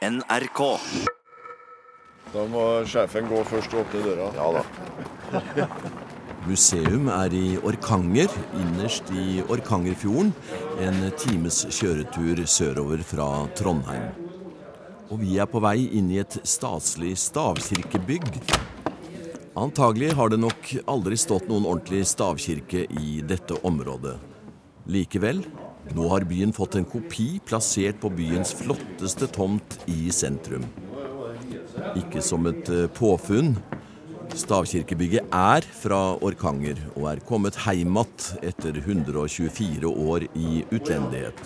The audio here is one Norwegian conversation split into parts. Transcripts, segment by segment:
NRK. Da må sjefen gå først og åpne døra. Ja da. Museum er i Orkanger, innerst i Orkangerfjorden. En times kjøretur sørover fra Trondheim. Og vi er på vei inn i et staselig stavkirkebygg. Antagelig har det nok aldri stått noen ordentlig stavkirke i dette området. Likevel, nå har byen fått en kopi plassert på byens flotteste tomt i sentrum. Ikke som et eh, påfunn. Stavkirkebygget er fra Orkanger og er kommet heim etter 124 år i utlendighet.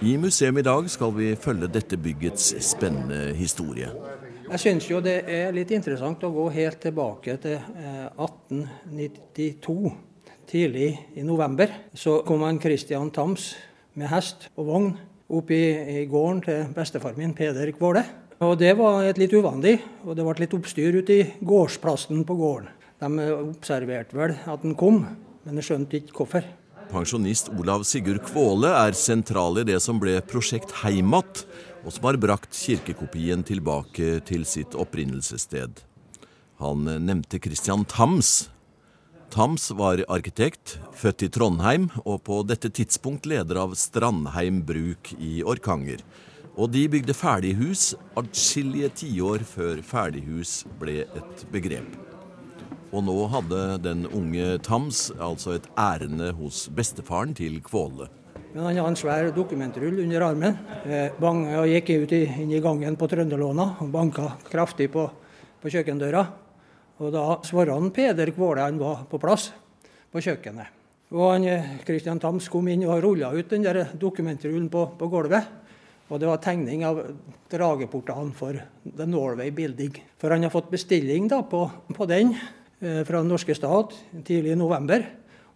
I museum i dag skal vi følge dette byggets spennende historie. Jeg syns jo det er litt interessant å gå helt tilbake til eh, 1892. Tidlig i november så kom han Christian Tams med hest og vogn opp i, i gården til bestefar min, Peder Kvåle. Og Det var et litt uvanlig, og det ble litt oppstyr ute i gårdsplassen på gården. De observerte vel at han kom, men de skjønte ikke hvorfor. Pensjonist Olav Sigurd Kvåle er sentral i det som ble Prosjekt Heimat, og som har brakt kirkekopien tilbake til sitt opprinnelsessted. Han nevnte Christian Tams. Tams var arkitekt, født i Trondheim, og på dette tidspunkt leder av Strandheim bruk i Orkanger. Og de bygde ferdighus atskillige tiår før ferdighus ble et begrep. Og nå hadde den unge Tams altså et ærende hos bestefaren til Kvåle. Men han hadde en svær dokumentrull under armen. Eh, bang, og gikk ut i, inn i gangen på Trønderlåna og banka kraftig på, på kjøkkendøra. Og da svarte han Peder Kvåle han var på plass på kjøkkenet. Og han, Christian Tams kom inn og rulla ut den der dokumentrullen på, på gulvet. Og det var tegning av drageportalen for The Norway Building. For han har fått bestilling da på, på den eh, fra den norske stat tidlig i november.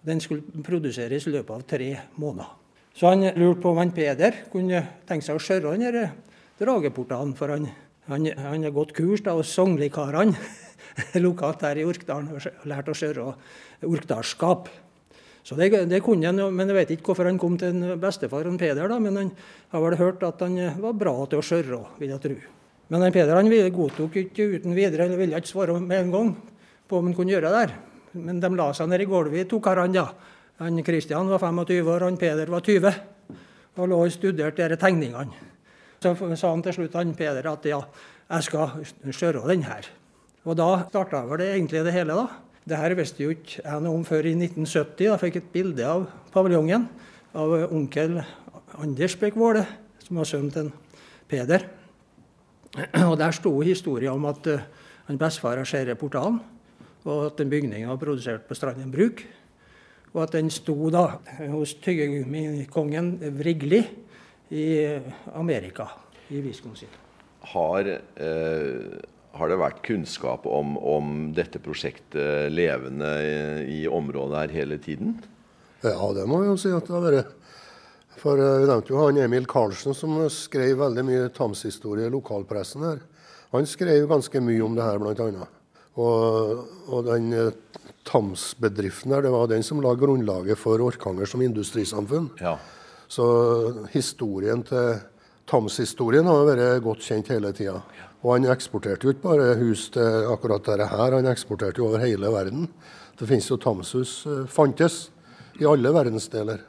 Den skulle produseres i løpet av tre måneder. Så han lurte på om han Peder kunne tenke seg å skjøre den drageportalen. For han, han, han har gått kurs da, hos sognekarene lokalt her i Orkdalen og lærte å skjøre orkdalsskap. Så det, det, kunne han, jo, men Jeg vet ikke hvorfor han kom til en bestefar en Peder, da, men han har vel hørt at han var bra til å skjøre, vil jeg tro. Men han Peder han godtok ikke uten videre, eller ville ikke svare med en gang på om han kunne gjøre det. der. Men de la seg ned i gulvet, to karene. da. Han Kristian var 25 år, han Peder var 20. Og lå og studerte disse tegningene. Så sa han til slutt han Peder at ja, jeg skal skjøre den her. Og da starta vel det egentlig det hele, da. Det her visste jo ikke jeg noe om før i 1970. Da fikk jeg et bilde av paviljongen av onkel Anders Bekkvåle som var sønnen til Peder. Og Der sto historien om at uh, han bestefar har skjæret portalen, og at den bygningen var produsert på Stranden bruk. Og at den sto da hos tyggegummikongen Vrigli i Amerika, i Wisconsin. Har eh, har det vært kunnskap om, om dette prosjektet levende i, i, området her hele tiden? Ja, det må vi jo si at det har vært. For eh, Vi nevnte jo han Emil Karlsen, som skrev veldig mye Tams-historie i lokalpressen her. Han skrev ganske mye om det her, bl.a. Og, og den eh, Tams-bedriften her, det var den som la grunnlaget for Orkanger som industrisamfunn. Ja. Så historien til Tams-historien har vært godt kjent hele tida. Og han eksporterte jo ikke bare hus til akkurat dette her, han eksporterte jo over hele verden. Det finnes jo Tamshus eh, fantes i alle verdensdeler.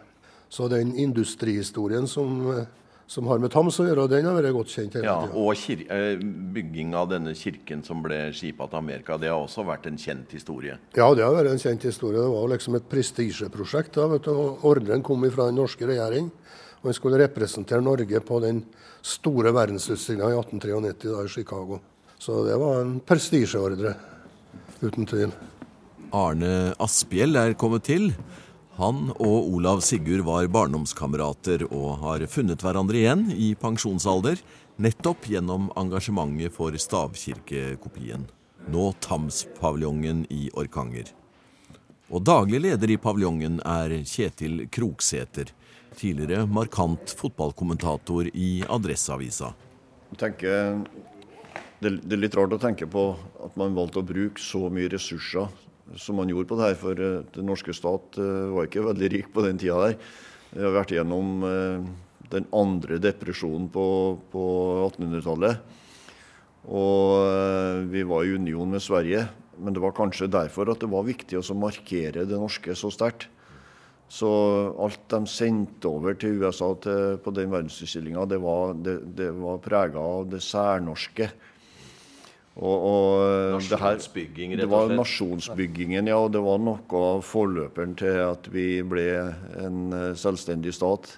Så den industrihistorien som, eh, som har med Tams å gjøre, den har vært godt kjent hele ja. Og eh, bygging av denne kirken som ble skipa til Amerika, det har også vært en kjent historie? Ja, det har vært en kjent historie. Det var liksom et prestisjeprosjekt. Ordren kom fra den norske regjering. Og han skulle representere Norge på den store verdensutstillinga i 1893 da, i Chicago. Så det var en prestisjeordre, uten tvil. Arne Asphjell er kommet til. Han og Olav Sigurd var barndomskamerater og har funnet hverandre igjen i pensjonsalder, nettopp gjennom engasjementet for stavkirkekopien. Nå Tams-paviljongen i Orkanger. Og daglig leder i paviljongen er Kjetil Kroksæter tidligere markant fotballkommentator i Adresseavisa. Det er litt rart å tenke på at man valgte å bruke så mye ressurser som man gjorde på det her, for eh, den norske stat eh, var ikke veldig rik på den tida der. Vi har vært gjennom eh, den andre depresjonen på, på 1800-tallet. Og vi var i union med Sverige. Men det var kanskje derfor at det var viktig å markere det norske så sterkt. Så alt de sendte over til USA til, på den verdensutstillinga, det var, det, det var prega av det særnorske. Og, og Nasjonsbygging, rett det var nasjonsbyggingen, ja. Og det var noe av forløperen til at vi ble en eh, selvstendig stat.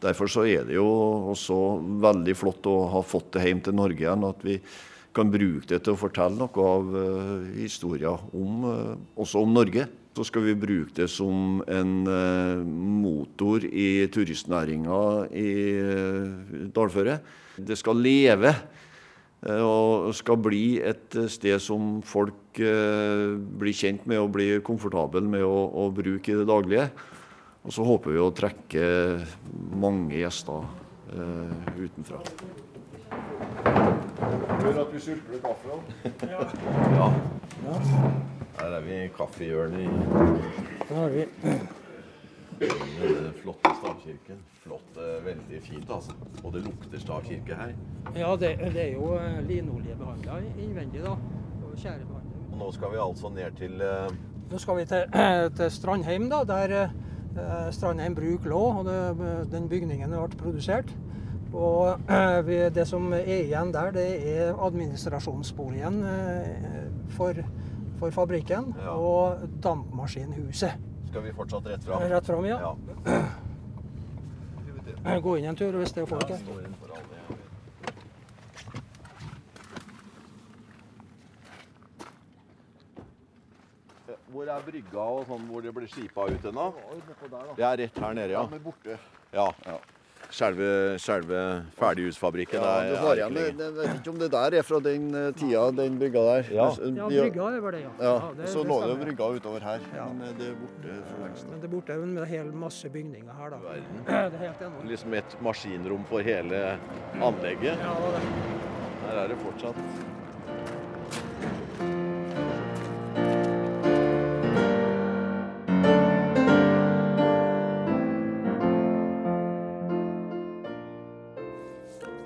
Derfor så er det jo også veldig flott å ha fått det hjem til Norge igjen. At vi kan bruke det til å fortelle noe av uh, historien om, uh, også om Norge. Så skal vi bruke det som en eh, motor i turistnæringa i uh, dalføret. Det skal leve. eh, Og skal bli et eh, sted som folk eh, blir kjent med og blir komfortable med å, å bruke i det daglige. Og så håper vi å trekke mange gjester eh, utenfra. Hør at vi surkler kaffe. Ja. Her er vi i kaffehjørnet i har vi Den flotte stavkirken. Flott, eh, veldig fint, altså. Og det lukter stavkirke her. Ja, det, det er jo eh, linoljebehandla innvendig, da. Og tjærebehandling. Og nå skal vi altså ned til uh... Nå skal vi til, til Strandheim, da, der uh, Strandheim bruk lå. og det, Den bygningen ble produsert. Og uh, det som er igjen der, det er administrasjonsboligen for, for fabrikken Ja. og dampmaskinhuset. Skal vi fortsatt rett fram? Rett fram, ja. ja. Gå inn en tur hvis det er folk her. Hvor er brygga og sånn hvor det blir skipa ut ennå? Det er rett her nede, ja. Borte. ja. Selve, selve ferdighusfabrikken Ja, er, du har er igjen, ikke jeg vet ikke om det der er fra den eh, tida, den brygga der. Ja. Ja, brygga er vel det, ja. Ja, det, så det lå det jo brygga utover her, Ja. men eh, det er borte for lengst. Men det er borte med en hel masse bygninger her, da. Verden. Det er helt enormt. Liksom et maskinrom for hele anlegget. Ja, det er det. Her er det fortsatt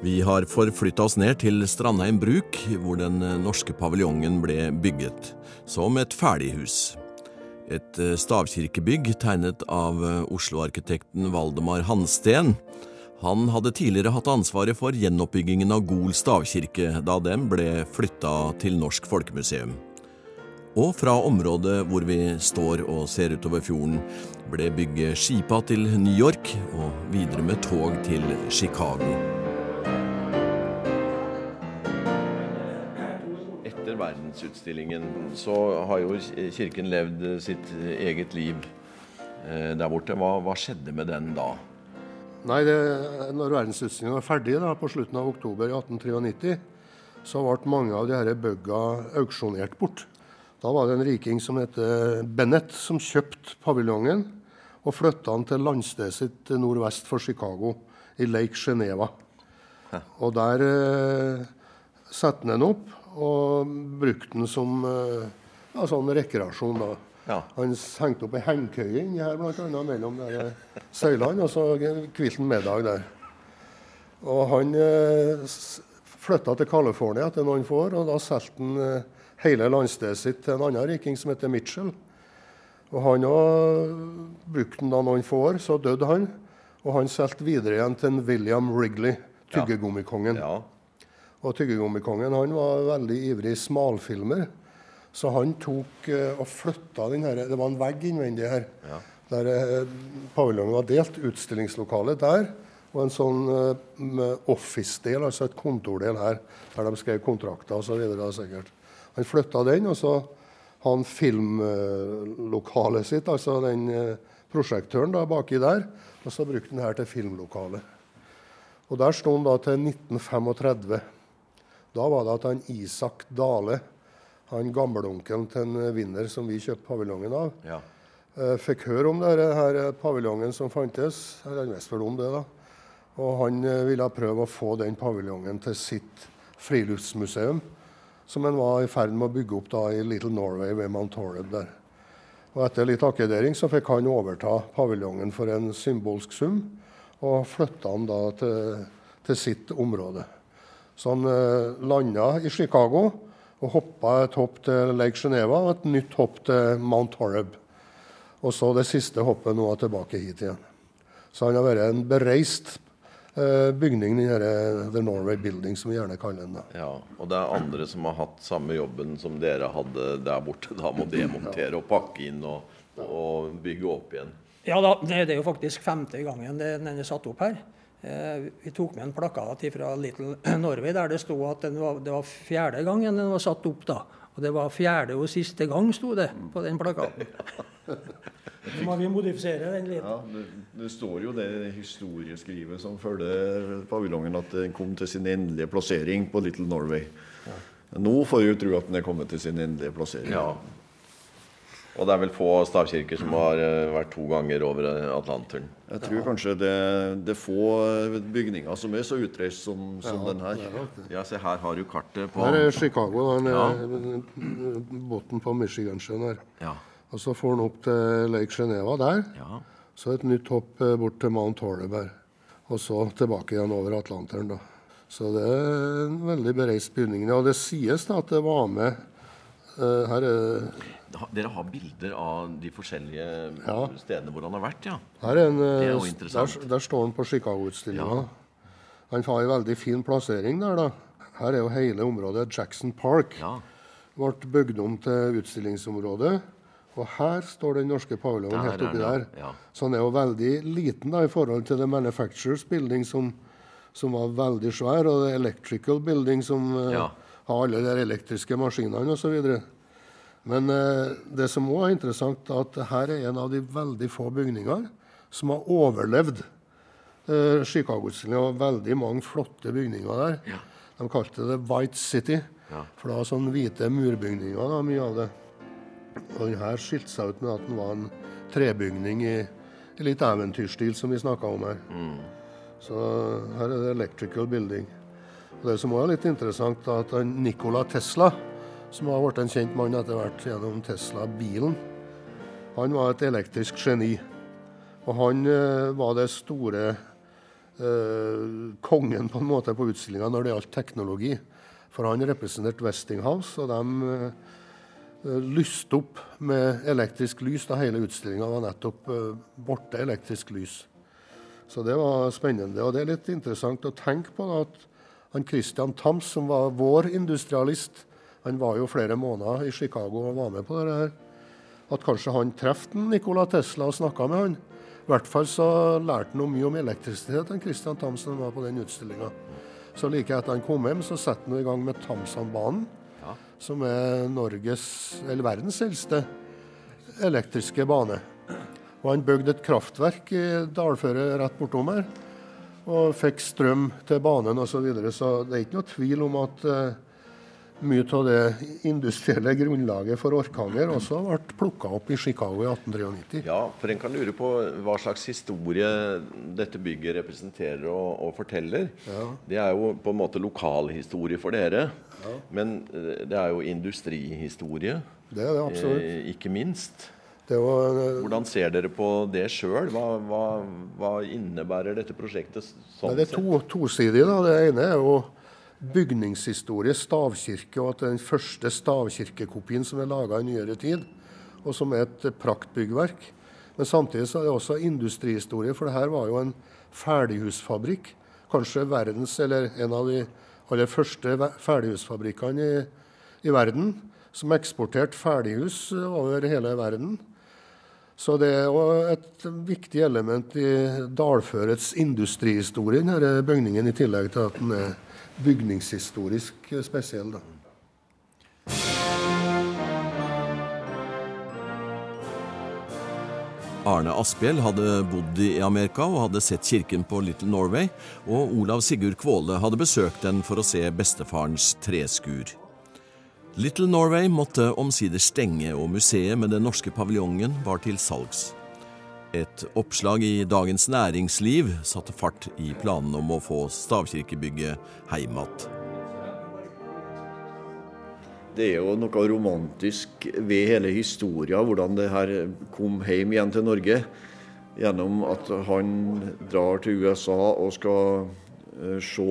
Vi har forflytta oss ned til Strandheim bruk, hvor den norske paviljongen ble bygget, som et ferdighus. Et eh, stavkirkebygg tegnet av eh, Oslo-arkitekten Valdemar Hansten. Han hadde tidligere hatt ansvaret for gjenoppbyggingen av Gol stavkirke da den ble flytta til Norsk Folkemuseum. Og fra området hvor vi står og ser utover fjorden, ble bygget skipa til New York og videre med tog til Chicago. Verdensutstillingen så har jo kirken levd sitt eget liv eh, der borte. Hva, hva skjedde med den da? Nei, det, når verdensutstillingen var ferdig da, på slutten av oktober 1893, så ble mange av de disse bygga auksjonert bort. Da var det en riking som het Bennett, som kjøpte paviljongen og flytta den til landstedet sitt nordvest for Chicago, i Lake Geneva. Og der eh, satte han den opp og brukte den som eh, ja, sånn rekreasjon. da. Ja. Han hengte opp ei hengekøye inni her blant annet, mellom eh, søylene, og så hvilte han middag der. Og han eh, flytta til California etter noen få år, og da solgte han eh, hele landstedet sitt til en annen riking som heter Mitchell. Og han òg brukte den da noen få år, så døde han. Og han solgte videre igjen til en William Wrigley, tyggegummikongen. Ja. Og tyggegummikongen han var veldig ivrig smalfilmer. Så han tok eh, og flytta den her Det var en vegg innvendig her. Der eh, paviljongen var delt. Utstillingslokalet der. Og en sånn eh, office-del, altså et kontordel her, der de skrev kontrakter osv. sikkert. Han flytta den, og så han filmlokalet sitt, altså den prosjektøren da baki der, og så brukte han her til filmlokalet. Og der sto han da til 1935. Da var det at han Isak Dale, han gamleonkelen til en vinner som vi kjøpte paviljongen av, ja. eh, fikk høre om denne her paviljongen som fantes. Han visste vel om det, da. Og han eh, ville prøve å få den paviljongen til sitt friluftsmuseum, som han var i ferd med å bygge opp da i Little Norway ved Mount Horeb der. Og etter litt akkedering så fikk han overta paviljongen for en symbolsk sum. og flytta han da til, til sitt område. Så han eh, landa i Chicago og hoppa et hopp til Lake Geneva og et nytt hopp til Mount Horeb. Og så det siste hoppet nå er tilbake hit igjen. Så han har vært en bereist eh, bygning, den her, The Norway Building, som vi gjerne kaller den. da. Ja, Og det er andre som har hatt samme jobben som dere hadde der borte. Da må demontere og pakke inn og, og bygge opp igjen. Ja da, det det er jo faktisk femte gangen den er satt opp her. Eh, vi tok med en plakat fra Little Norway der det sto at den var, det var fjerde gangen den var satt opp. da. Og det var fjerde og siste gang, sto det på den plakaten. Så må vi modifisere den litt. Ja, det, det står jo det historieskrivet som følger paviljongen, at den kom til sin endelige plassering på Little Norway. Nå får vi jo tro at den er kommet til sin endelige plassering. Ja. Og det er vel få stavkirker som har eh, vært to ganger over eh, Atlanteren. Jeg tror kanskje det, det er få bygninger som er så utreist som, som den her. Ja, se her har du kartet på Her er Chicago, den Ja. ja. båten på Michigansjøen her. Ja. Og så får han opp til Lake Geneva der. ja. Så et nytt hopp eh, bort til Mount Horneberg. Og så tilbake igjen over Atlanteren, da. Så det er en veldig bereist bygning. Og det sies da at det var med eh, Her er Dere har bilder av de forskjellige Ja. stedene hvor han har vært, ja? Her er en, Det er eh, jo interessant. Der, der står han på Chicago-utstillinga. Ja. Han har en veldig fin plassering der, da. Her er jo hele området Jackson Park. Ja. Ble bygd om til utstillingsområde. Og her står den norske paviljongen helt oppi der. Ja. Så han er jo veldig liten da, i forhold til The Manufacturers Building, som, som var veldig svær, og The Electrical Building, som eh, Ja. Har alle de elektriske maskinene osv. Men eh, det som òg er interessant, er at her er en av de veldig få bygninger som har overlevd eh, Chicago-utstillinga. Og veldig mange flotte bygninger der. Ja. De kalte det White City, Ja. for det var sånne hvite murbygninger, da, mye av det. Og den her skilte seg ut med at den var en trebygning i, i litt eventyrstil, som vi snakka om her. Så her er det Electrical Building. Det som også er litt interessant, er at Nikola Tesla, som har blitt en kjent mann etter hvert gjennom Tesla-bilen, han var et elektrisk geni. Og han eh, var det store eh, kongen på en måte på utstillinga når det gjaldt teknologi. For han representerte Westinghouse, og de eh, lyste opp med elektrisk lys da hele utstillinga var nettopp eh, borte elektrisk lys. Så det var spennende. Og det er litt interessant å tenke på da, at han Christian Tams, som var vår industrialist, han var jo flere måneder i Chicago og var med på det her. At kanskje han traff Nikola Tesla og snakka med han. I hvert fall så lærte han mye om elektrisitet, han Christian når var på den utstillinga. Så like etter han kom hjem, så setter han i gang med Tamsandbanen, Ja. som er Norges, eller verdens eldste elektriske bane. Og han bygde et kraftverk i dalføret rett bortom her. Og fikk strøm til banen osv. Så, videre. så det er ikke noe tvil om at eh, mye av det industrielle grunnlaget for Orkanger også ble plukka opp i Chicago i 1893. Ja, for en kan lure på hva slags historie dette bygget representerer og, og forteller. Det er jo på en måte lokalhistorie for dere. Men eh, det er jo industrihistorie, Det er det absolutt. eh, ikke minst. Det var, eh, Hvordan ser dere på det sjøl? Hva, hva, hva innebærer dette prosjektet sånn det er to, tosidig. da. Det ene er jo bygningshistorie, stavkirke, og at det er den første stavkirkekopien som er laga i nyere tid, og som er et praktbyggverk. Men samtidig så er det også industrihistorie, for det her var jo en ferdighusfabrikk. Kanskje verdens, eller en av de aller første ferdighusfabrikkene i, i verden, som eksporterte ferdighus over hele verden. Så det er òg et viktig element i dalførets industrihistorie, denne bygningen, i tillegg til at den er bygningshistorisk spesiell. Da. Arne Asphjell hadde bodd i Amerika og hadde sett kirken på Little Norway, og Olav Sigurd Kvåle hadde besøkt den for å se bestefarens treskur. Little Norway måtte omsider stenge, og museet med den norske paviljongen var til salgs. Et oppslag i Dagens Næringsliv satte fart i planene om å få stavkirkebygget heim. Det er jo noe romantisk ved hele historien, hvordan det her kom hjem igjen til Norge. gjennom at han drar til USA og skal se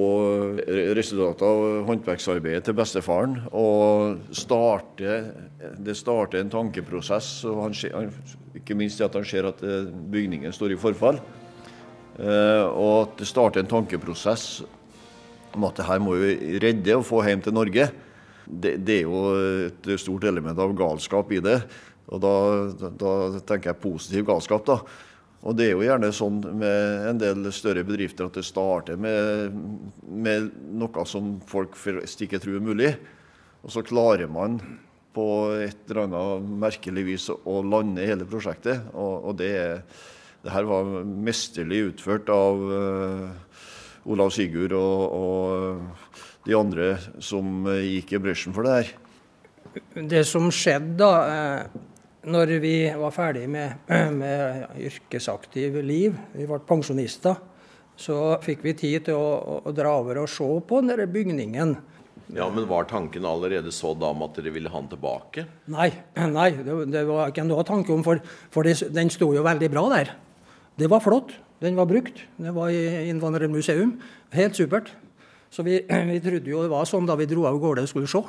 resultatet av håndverksarbeidet til bestefaren. Og starte, det starter en tankeprosess. og han Ikke minst at han ser at eh, bygningen står i forfall. Eh, og at det starter en tankeprosess om at det her må vi redde og få hjem til Norge. Det, det er jo et stort element av galskap i det. Og da, da tenker jeg positiv galskap, da. Og det er jo gjerne sånn med en del større bedrifter at det starter med, med noe som folk flest ikke tror er mulig. Og så klarer man på et eller annet merkelig vis å lande hele prosjektet. Og, og det, det, her var mesterlig utført av uh, Olav Sigurd og, og, de andre som gikk i bresjen for det her. Det som skjedde da, eh, når vi var ferdig med, med yrkesaktiv liv, vi ble pensjonister, så fikk vi tid til å, å dra over og se på denne bygningen. Ja, Men var tanken allerede så da om at dere ville ha den tilbake? Nei, nei det, det var ikke noe tanke om, for, for det, den sto jo veldig bra der. Det var flott. Den var brukt. Det var i Innvandrermuseum. Helt supert. Så vi, vi, trodde jo det var sånn da vi dro av gårde og skulle se.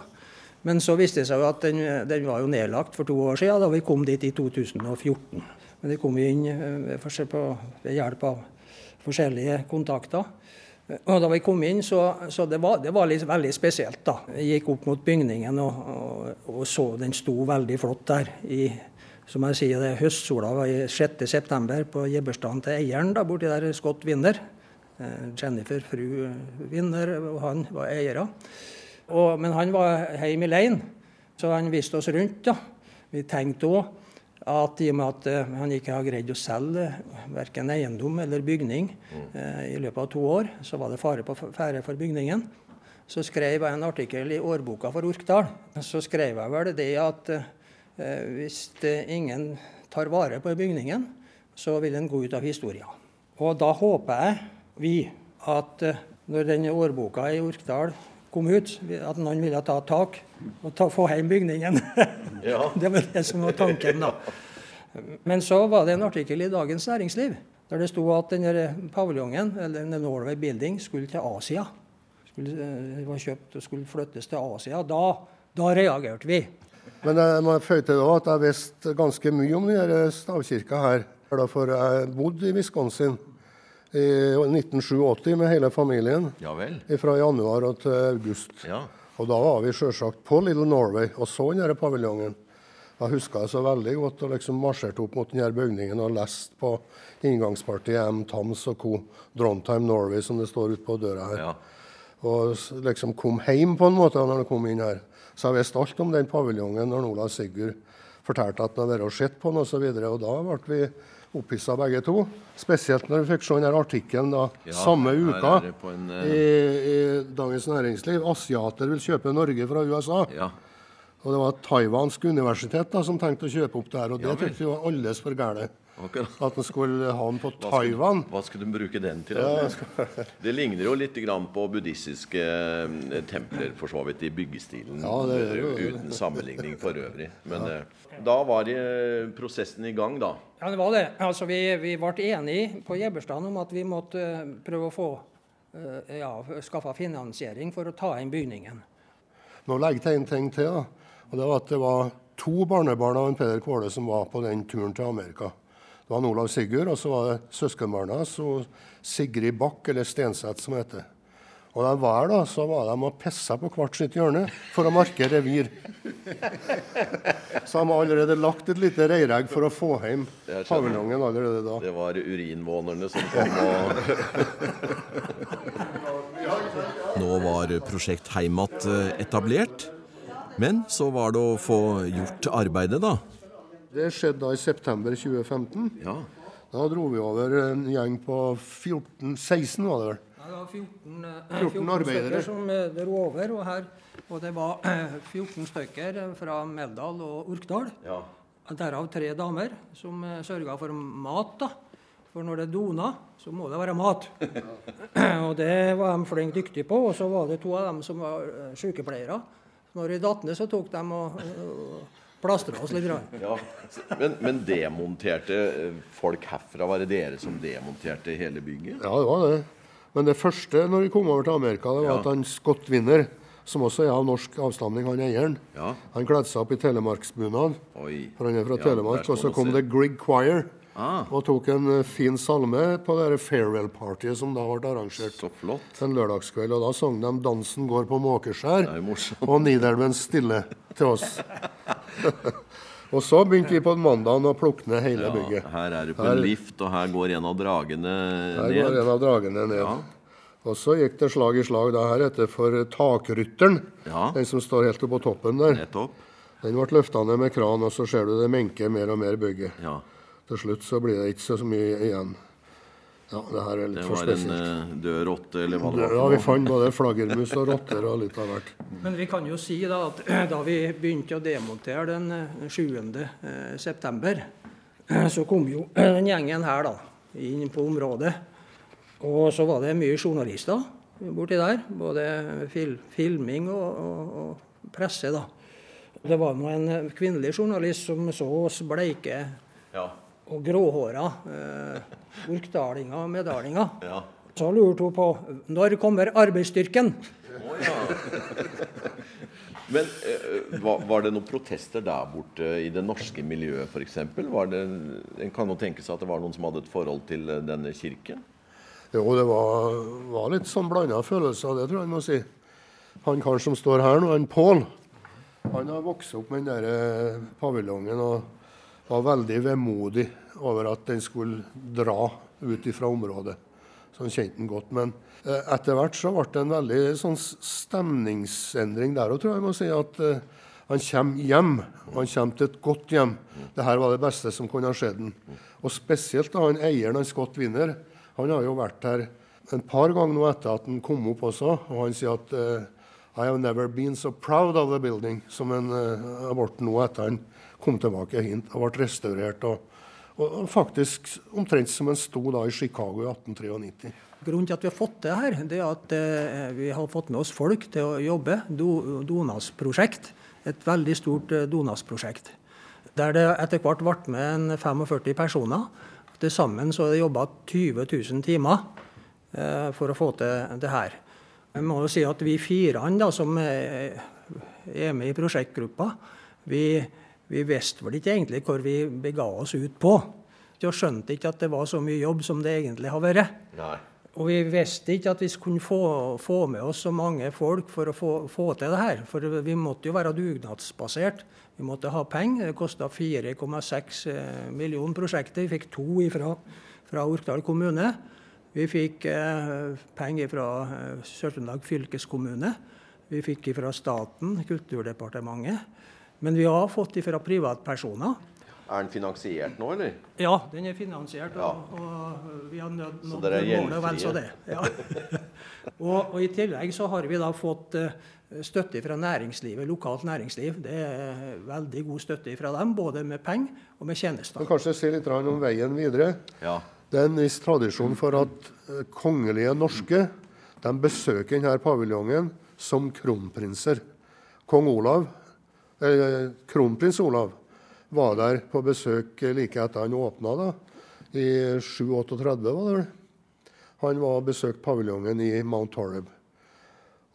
Men så viste det seg jo at den, den, var jo nedlagt for to år siden, da vi kom dit i 2014. Men det kom vi inn eh, ved hjelp av forskjellige kontakter. Og da vi kom inn, så, så det var det var litt, veldig spesielt. da. Jeg gikk opp mot bygningen og, og, og så den sto veldig flott der. i som jeg sier, det Høstsola var i 6.9. på gibberstaden til eieren da, borti der Scott Winner. Eh, Jennifer, fru Winner, og han var eiere. Og, men han var hjemme alene, så han viste oss rundt. da. Vi tenkte òg at i og med at uh, han ikke har greid å selge verken eiendom eller bygning uh, i løpet av to år, så var det fare på ferde for bygningen. Så skrev jeg en artikkel i årboka for Orkdal. Så skrev jeg vel det at hvis ingen tar vare på bygningen, så vil den gå ut av historia. Og da håper jeg vi at når denne årboka i Orkdal kom ut, at noen ville ta tak og ta, få hjem bygningen. Ja. det var det som var tanken, da. Men så var det en artikkel i Dagens Næringsliv der det sto at denne paviljongen, eller denne Norway Building, skulle til Asia. Skulle, eh, var kjøpt og skulle flyttes til Asia. Da, da reagerte vi. Men jeg må føye til at jeg visste ganske mye om denne stavkirka her. For jeg bodde i Wisconsin i 1987 med hele familien. Ja vel. Fra januar til august. Ja. Og da var vi sjølsagt på Little Norway og så denne paviljongen. Jeg husker det så veldig godt og liksom marsjerte opp mot denne bygningen og leste på inngangspartiet M. Tams og co. Drontheim Norway, som det står ute på døra her. Ja. Og liksom kom hjem på en måte når jeg kom inn her. Så jeg visste alt om den paviljongen når Olav Sigurd fortalte at han hadde sett på den osv. Da ble vi opphissa begge to. Spesielt når vi fikk se denne artikkelen da, ja, samme uka en, uh... i, i, Dagens Næringsliv. 'Asiater vil kjøpe Norge fra USA'. Ja. Og det var et taiwansk universitet da, som tenkte å kjøpe opp det her. Og det ja, syntes vi var alles for gærent. At en skulle ha den på Taiwan. Hva skulle du bruke den til? Ja, det ligner jo litt på buddhistiske eh, templer for så vidt i byggestilen. Ja, det, det, uten sammenligning for øvrig. Men ja. Eh, da var prosessen i gang, da? Ja, det var det. Altså, vi, vi ble enige på Jebberstaden om at vi måtte eh, prøve å få ja, skaffa finansiering for å ta inn bygningen. Nå legger jeg en ting til. Og Det var at det var to barnebarn av en Peder Kvåle som var på den turen til Amerika. Det var Olav Sigurd, og så var det søskenbarna hans og Sigrid Bakk, eller Stenseth, som heter. Og de var da, så var de og pissa på hvert sitt hjørne for å marke revir. Så de har allerede lagt et lite reiregg for å få hjem paviljongen allerede da. Det var urinvånerne som kom og Nå var Prosjekt Heimat eh, etablert. Men så var det å få gjort arbeidet, da. Det skjedde da i september 2015. Ja. Da dro vi over en gjeng på 14-16, var det vel? Ja, det var 14, 14, 14 arbeidere som eh, dro over. Og, her, og det var 14 stykker fra Meldal og Orkdal. Ja. Derav tre damer som eh, sørga for mat. da. For når det dona, så må det være mat. og det var de flink dyktige på. Og så var det to av dem som var sykepleiere. Når de datt ned, så tok de og, og plastra oss litt. Ja. Men, men, demonterte folk herfra? Var det dere som demonterte hele bygget? Ja, det var det. Men det første når vi kom over til Amerika, det var ja. at han Scott Winner, som også er av norsk avstamning, han eieren, ja. han kledde seg opp i telemarksbunad. For han er fra ja, Telemark. Og så kom det Grieg Choir. Ah. Og tok en eh, fin salme på det farewell-partyet som da ble arrangert Så flott. en lørdagskveld. Og da sang de 'Dansen går på Måkeskjær' og 'Nidelven stille' til oss. og så begynte vi på mandagen å plukke ned hele ja, bygget. Her er du på en lift, og her går en av dragene ned. Her går en av dragene ned. Ja. Og så gikk det slag i slag da her etter for takrytteren. Ja. Den som står helt oppe på toppen der. Nettopp. Den ble løfta ned med kran, og så ser du det menker mer og mer bygget. Ja. Til slutt så blir det ikke så mye igjen. Ja, Det her er litt for spesielt. Det var en uh, død rotte, eller hva det var? Ja, vi fant både flaggermus og rotter og litt av hvert. Men vi kan jo si da at da vi begynte å demontere den 7. Eh, september, så kom jo den gjengen her da, inn på området. Og så var det mye journalister borti der. Både fil filming og, og, og, presse. da. Det var nå en kvinnelig journalist som så oss bleike ja og gråhåra eh, orkdalinger og meddalinger. Ja. Så lurte hun på når kommer arbeidsstyrken. Oh, ja. Men eh, var, var, det noen protester der borte i det norske miljøet f.eks.? En kan jo tenke seg at det var noen som hadde et forhold til eh, denne kirken? Jo, det var, var litt sånn blanda følelser, det tror jeg en må si. Han karen som står her nå, han Pål, han har vokst opp med den der eh, paviljongen. og var veldig vemodig over at den skulle dra ut fra området. Så han kjente den godt. Men eh, etter hvert så ble det en veldig sånn stemningsendring der òg, tror jeg. jeg må si at eh, han kommer hjem. og Han kommer til et godt hjem. Dette var det beste som kunne ha skjedd den. Og spesielt da han eieren, han Scott Winner, han har jo vært her en par ganger nå etter at han kom opp også. Og han sier at uh, I have never been so proud of the building som han uh, blitt nå etter han kom tilbake hit og ble restaurert. Og, og, faktisk omtrent som en sto da i Chicago i 1893. Grunnen til at vi har fått det her, det er at eh, vi har fått med oss folk til å jobbe. Do, Donas-prosjekt. Et veldig stort eh, Donas-prosjekt. Der det etter hvert ble med en 45 personer. Til sammen så er det jobba 20 000 timer eh, for å få til det her. Jeg må jo si at Vi fire da, som er med i prosjektgruppa, vi vi visste vel ikke egentlig hvor vi bega oss ut på. Vi skjønte ikke at det var så mye jobb som det egentlig har vært. Nei. Og vi visste ikke at vi kunne få, få, med oss så mange folk for å få, få, til det her. For vi måtte jo være dugnadsbasert. Vi måtte ha penger. Det kosta 4,6 eh, millioner prosjekter. Vi fikk to ifra, fra Orkdal kommune. Vi fikk eh, penger fra eh, Sør-Trøndelag fylkeskommune. Vi fikk fra staten, Kulturdepartementet. Men vi har fått det fra privatpersoner. Er den finansiert nå, eller? Ja, den er finansiert. Ja. Og, og vi har nådd målet vel så det. Ja. og, og, I tillegg så har vi da fått uh, støtte fra næringslivet, lokalt næringsliv. Det er veldig god støtte fra dem, både med penger og med tjenester. Men kanskje si litt om veien videre. Ja. Det er en viss tradisjon for at uh, kongelige norske de besøker denne paviljongen som kronprinser. Kong Olav eh, kronprins Olav var der på besøk like etter han åpna, da, i 738, var det vel. Han var og besøkte paviljongen i Mount Horeb.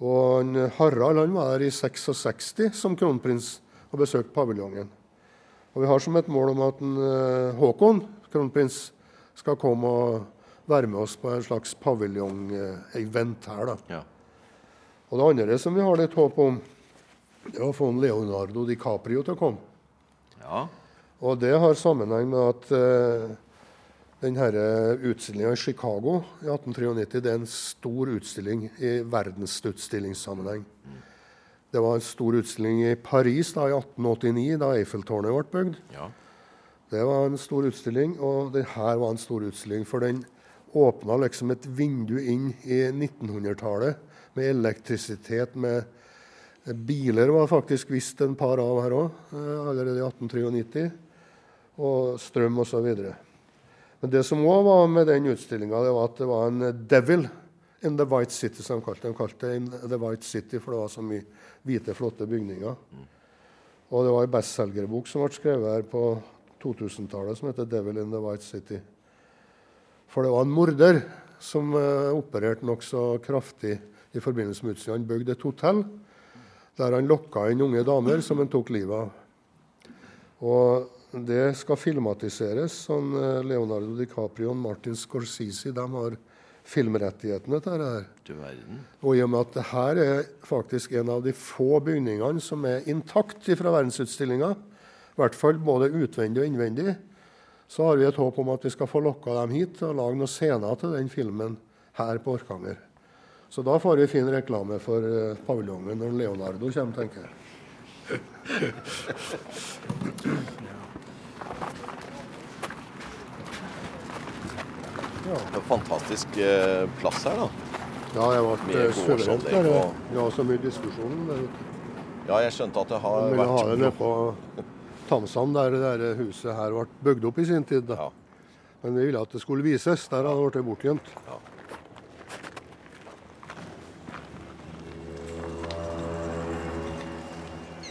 Og han, Harald han var der i 66 som kronprins og besøkte paviljongen. Og Vi har som et mål om at en, uh, Håkon, kronprins, skal komme og være med oss på en slags paviljong-event her. da. Ja. Og Det andre som vi har litt håp om, det var å få Leonardo DiCaprio til å komme. Ja. Og det har sammenheng med at uh, denne utstillinga i Chicago i 1893 det er en stor utstilling i verdensutstillingssammenheng. Det var en stor utstilling i Paris da, i 1889, da Eiffeltårnet ble bygd. Ja. Det var en stor utstilling, og denne var en stor utstilling. For den åpna liksom et vindu inn i 1900-tallet med elektrisitet, med Biler var faktisk visst en par av her òg, eh, allerede i 1893. Og strøm osv. Men det som òg var med den utstillinga, var at det var en 'devil in the White City', som de kalte det. De kalte det The White City, for det var så mye hvite, flotte bygninger. Og det var ei bestselgerbok som ble skrevet her på 2000-tallet som heter 'Devil in the White City'. For det var en morder som uh, opererte nokså kraftig i forbindelse med utstillingen. Han bygde et hotell der han lokka inn unge damer som han tok livet av. Og det skal filmatiseres. Sånn Leonardo DiCaprio og Martin Scorsese de har filmrettighetene til dette. Du. Og i og med at dette er faktisk en av de få bygningene som er intakt fra verdensutstillinga, i hvert fall både utvendig og innvendig, så har vi et håp om at vi skal få lokka dem hit og lage noen scener til den filmen her på Orkanger. Så da får vi fin reklame for uh, paviljongen når Leonardo kommer, tenker jeg. Ja. Det er fantastisk eh, plass her, da. Ja, jeg ble gode suverent der. Vi var så mye diskusjon. Der. Ja, jeg skjønte at det har vært... Vi ha det nede på Tamsand, der det huset her ble bygd opp i sin tid. Da. Ja. Men vi ville at det skulle vises. Der hadde det blitt bortgjemt.